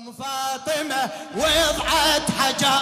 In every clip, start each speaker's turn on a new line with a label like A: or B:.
A: ام فاطمة وضعت حجر.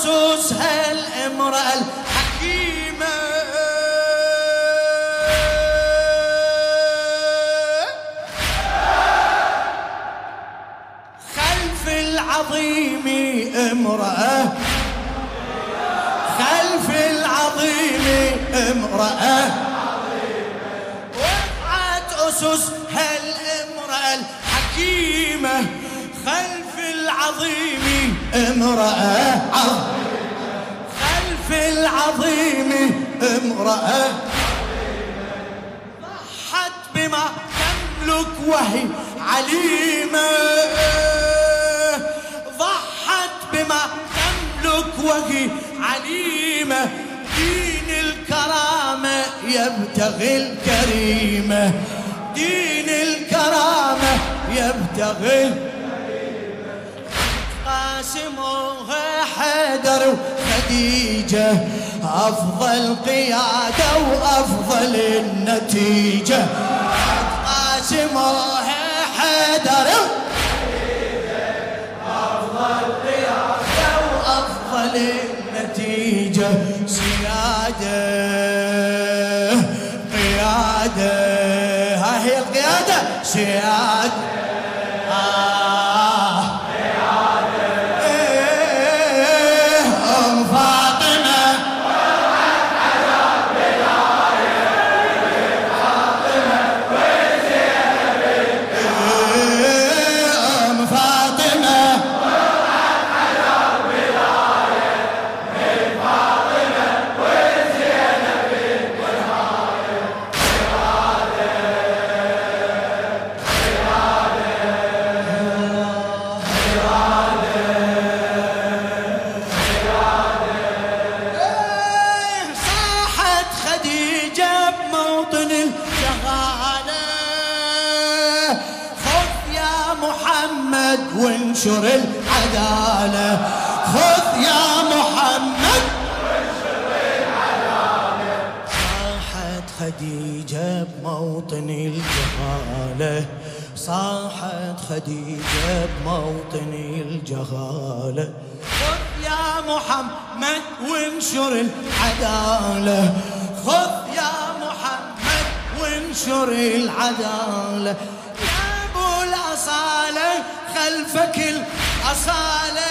A: وضعت أسسها الامرأة الحكيمة. خلف العظيم امرأة. خلف العظيم امرأة. وضعت أسسها الامرأة الحكيمة. خلف العظيم امرأة خلف العظيم امرأة. ضحت بما تملك وهي عليمة. ضحت بما تملك وهي عليمة. دين الكرامة يبتغي الكريمة. دين الكرامة يبتغي قاسموها حيدر وخديجة أفضل قيادة وأفضل النتيجة. قاسموها حيدر وانشر العدالة. خذ يا محمد. صاحت خديجة بموطن الجهالة. صاحت خديجة بموطن الجهالة. خذ يا محمد وانشر العدالة. خذ يا محمد وانشر العدالة. الأصالة خلفك الأصالة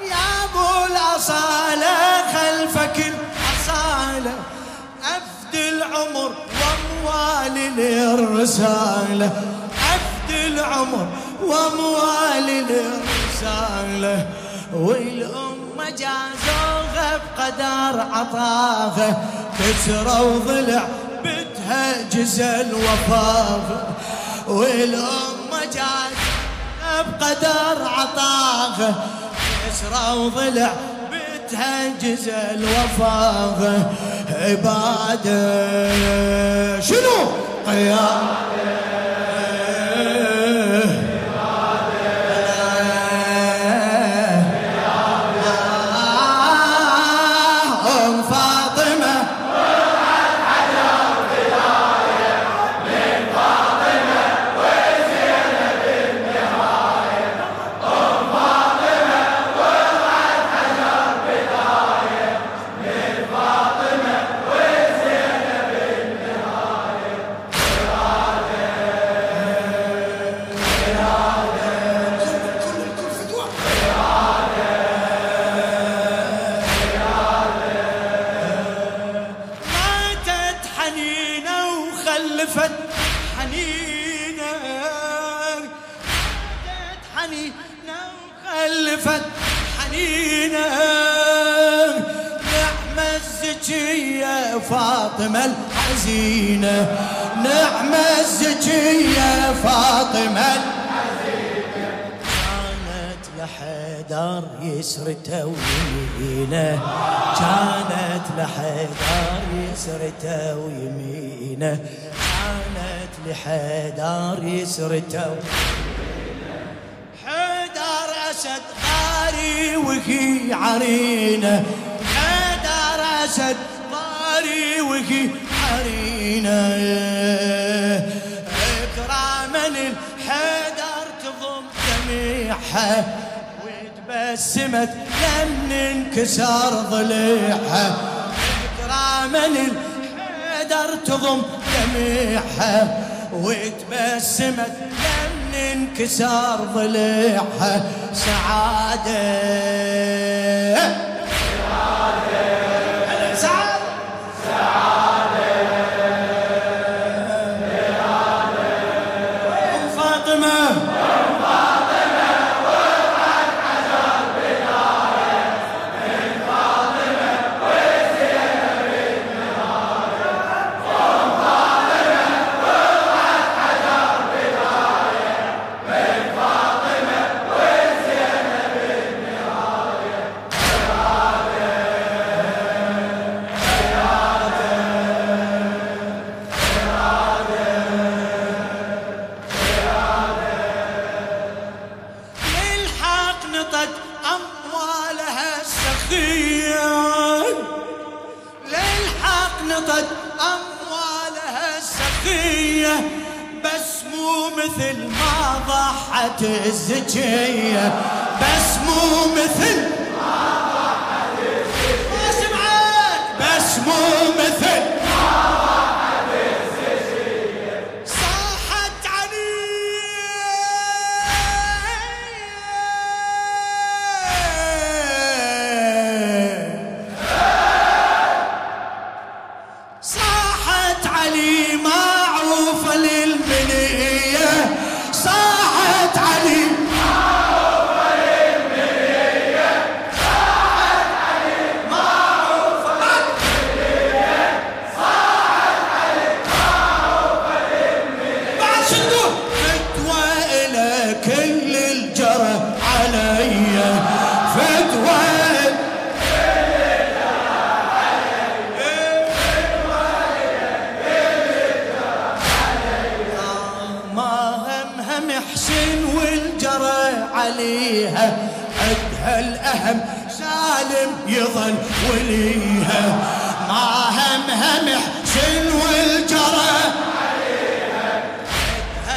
A: يا أبو الاصاله خلفك الاصاله افد العمر وأموال للرساله افد العمر وأموال للرساله والأمة جازوها بقدر عطاها كسروا ضلع بتها جزل وفاها والأمة جازوها بقدر عطاها كسرى وضلع بتهجز الوفاة عبادة شنو؟ قيادة فاطمة الحزينة نعم الزكية فاطمة. كانت لحيدر يسرته ويمينه كانت لحيدر يسرته ويمينه كانت لحيدر يسرته حيدر أسد غاري وهي عرينة. حيدر أسد غاري وهي عرينه إكراما الحيدر تضم جميعها وتبسمت لم انكسر ضليعها. إكراما الحيدر تضم جميعها وتبسمت لم انكسر ضليعها. سعادة. الزكية بس مو مثل يظل وليها. ما هم هم حسين والجرى.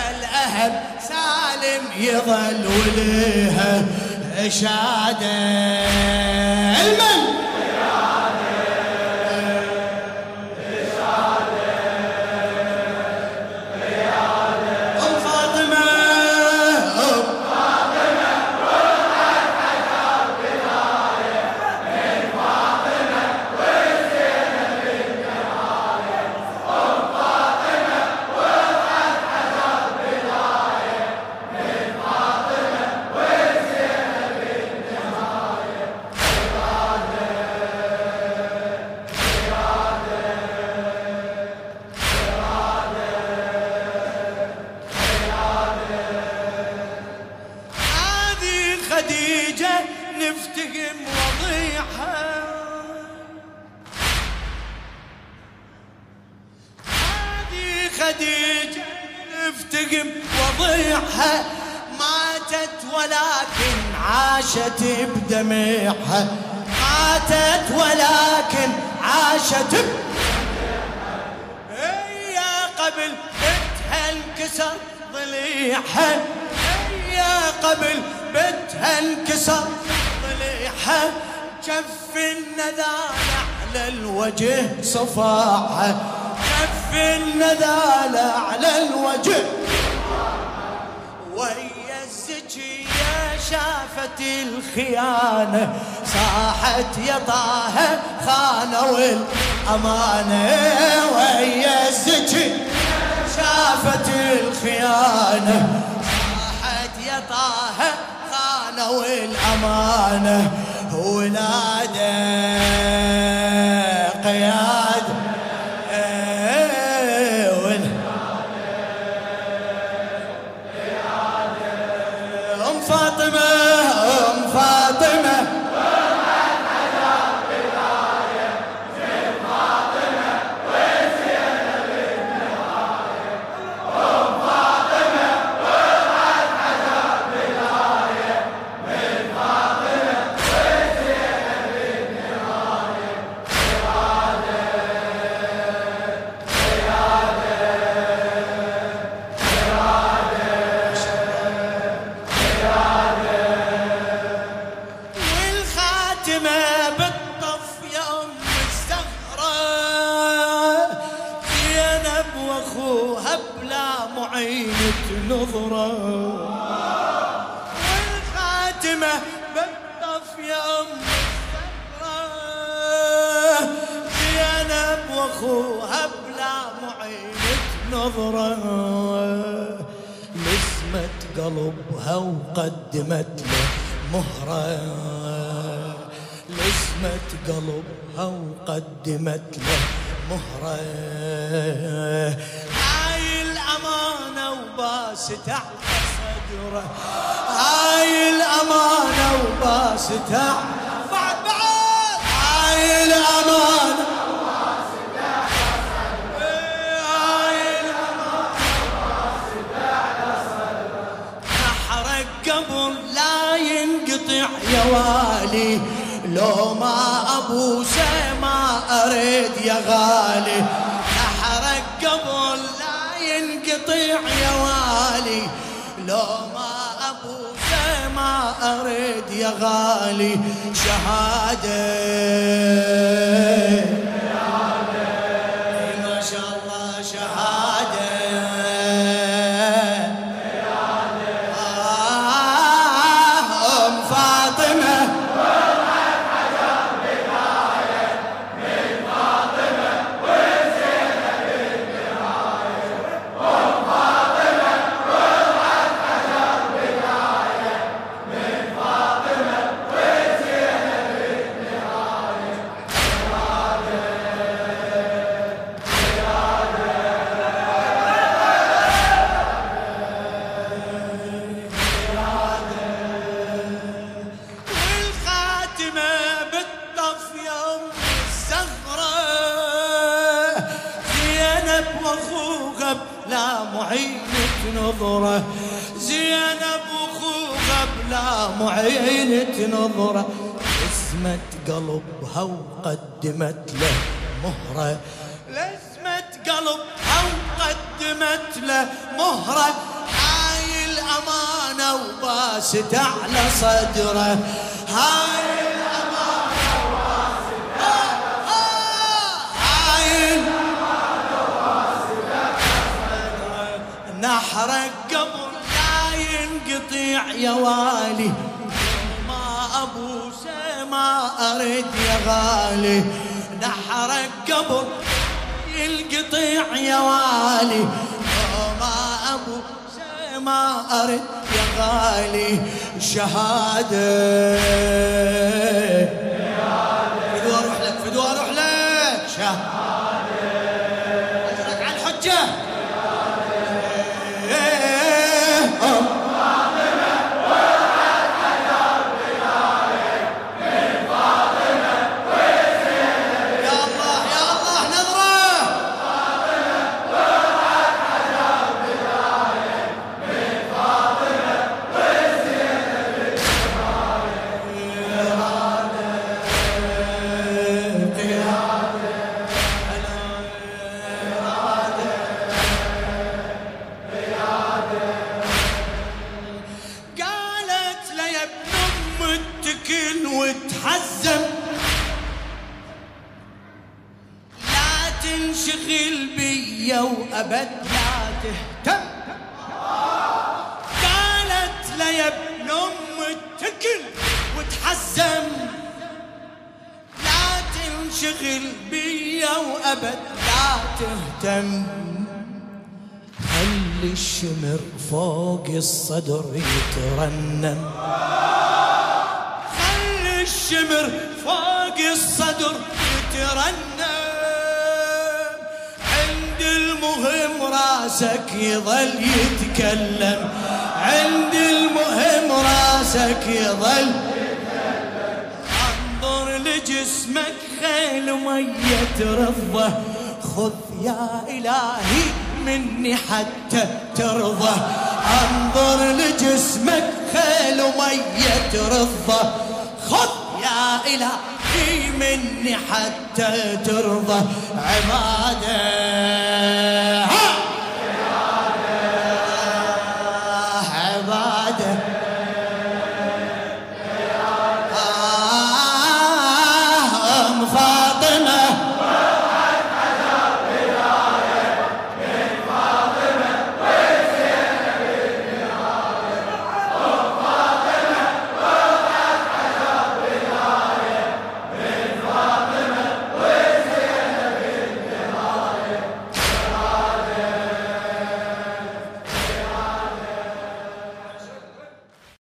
A: الأهم سالم يظل وليها. شادة المن. نفتهم وضيعها. ماتت ولكن عاشت بدمعها. ماتت ولكن عاشت هي قبل بتها انكسر ضليعها. هي قبل بتها انكسر ضليعها. كف النذال على الوجه صفاعها. كف النذال على الوجه وهي الزكية شافت الخيانة صاحت يا طه خانوا الأمانة وهي الزكية شافت الخيانة صاحت يا طه خانوا الأمانة ولاده قيادة معينة نظرة والخاتمة بالطف يا أم الزهرة زينب وأخوها بلا معينة نظرة. لسمت قلبها وقدمت له مهرة. لسمت قلبها وقدمت له مهرة. وباست على صدره. هاي الأمانة وباست على- بعد بعد. هاي الأمانة لا ينقطع يا والي. لو ما ابوسه ما أريد يا غالي. ينقطع يا والي. لو ما ابوسه ما أريد يا غالي شهادة. نظرة زينب واخوها بلا معينة نظرة لزمت قلبها وقدمت له مهرة. لزمت قلبها وقدمت له مهرة. هاي الأمانة وباست على صدره. هاي الأمانة نحرك قبل لا ينقطع يا والي. ما ابوسه ما أريد يا غالي. نحرك قبل ينقطع يا والي. ما ابوسه ما أريد يا غالي. شهادة. فدوى أروح لك فدوى أروح لك. شهادة. أمك التكل وتحزم لا تنشغل بيا وأبد لا تهتم. خلي الشمر فوق الصدر يترنم. خلي الشمر فوق الصدر يترنم. عند المهم راسك يظل يتكلم. عند المهم راسك يظل. انظر لجسمك خيل مية رضة. خذ يا إلهي مني حتى ترضى. انظر لجسمك خيل مية رضة. خذ يا إلهي مني حتى ترضى. عبادة.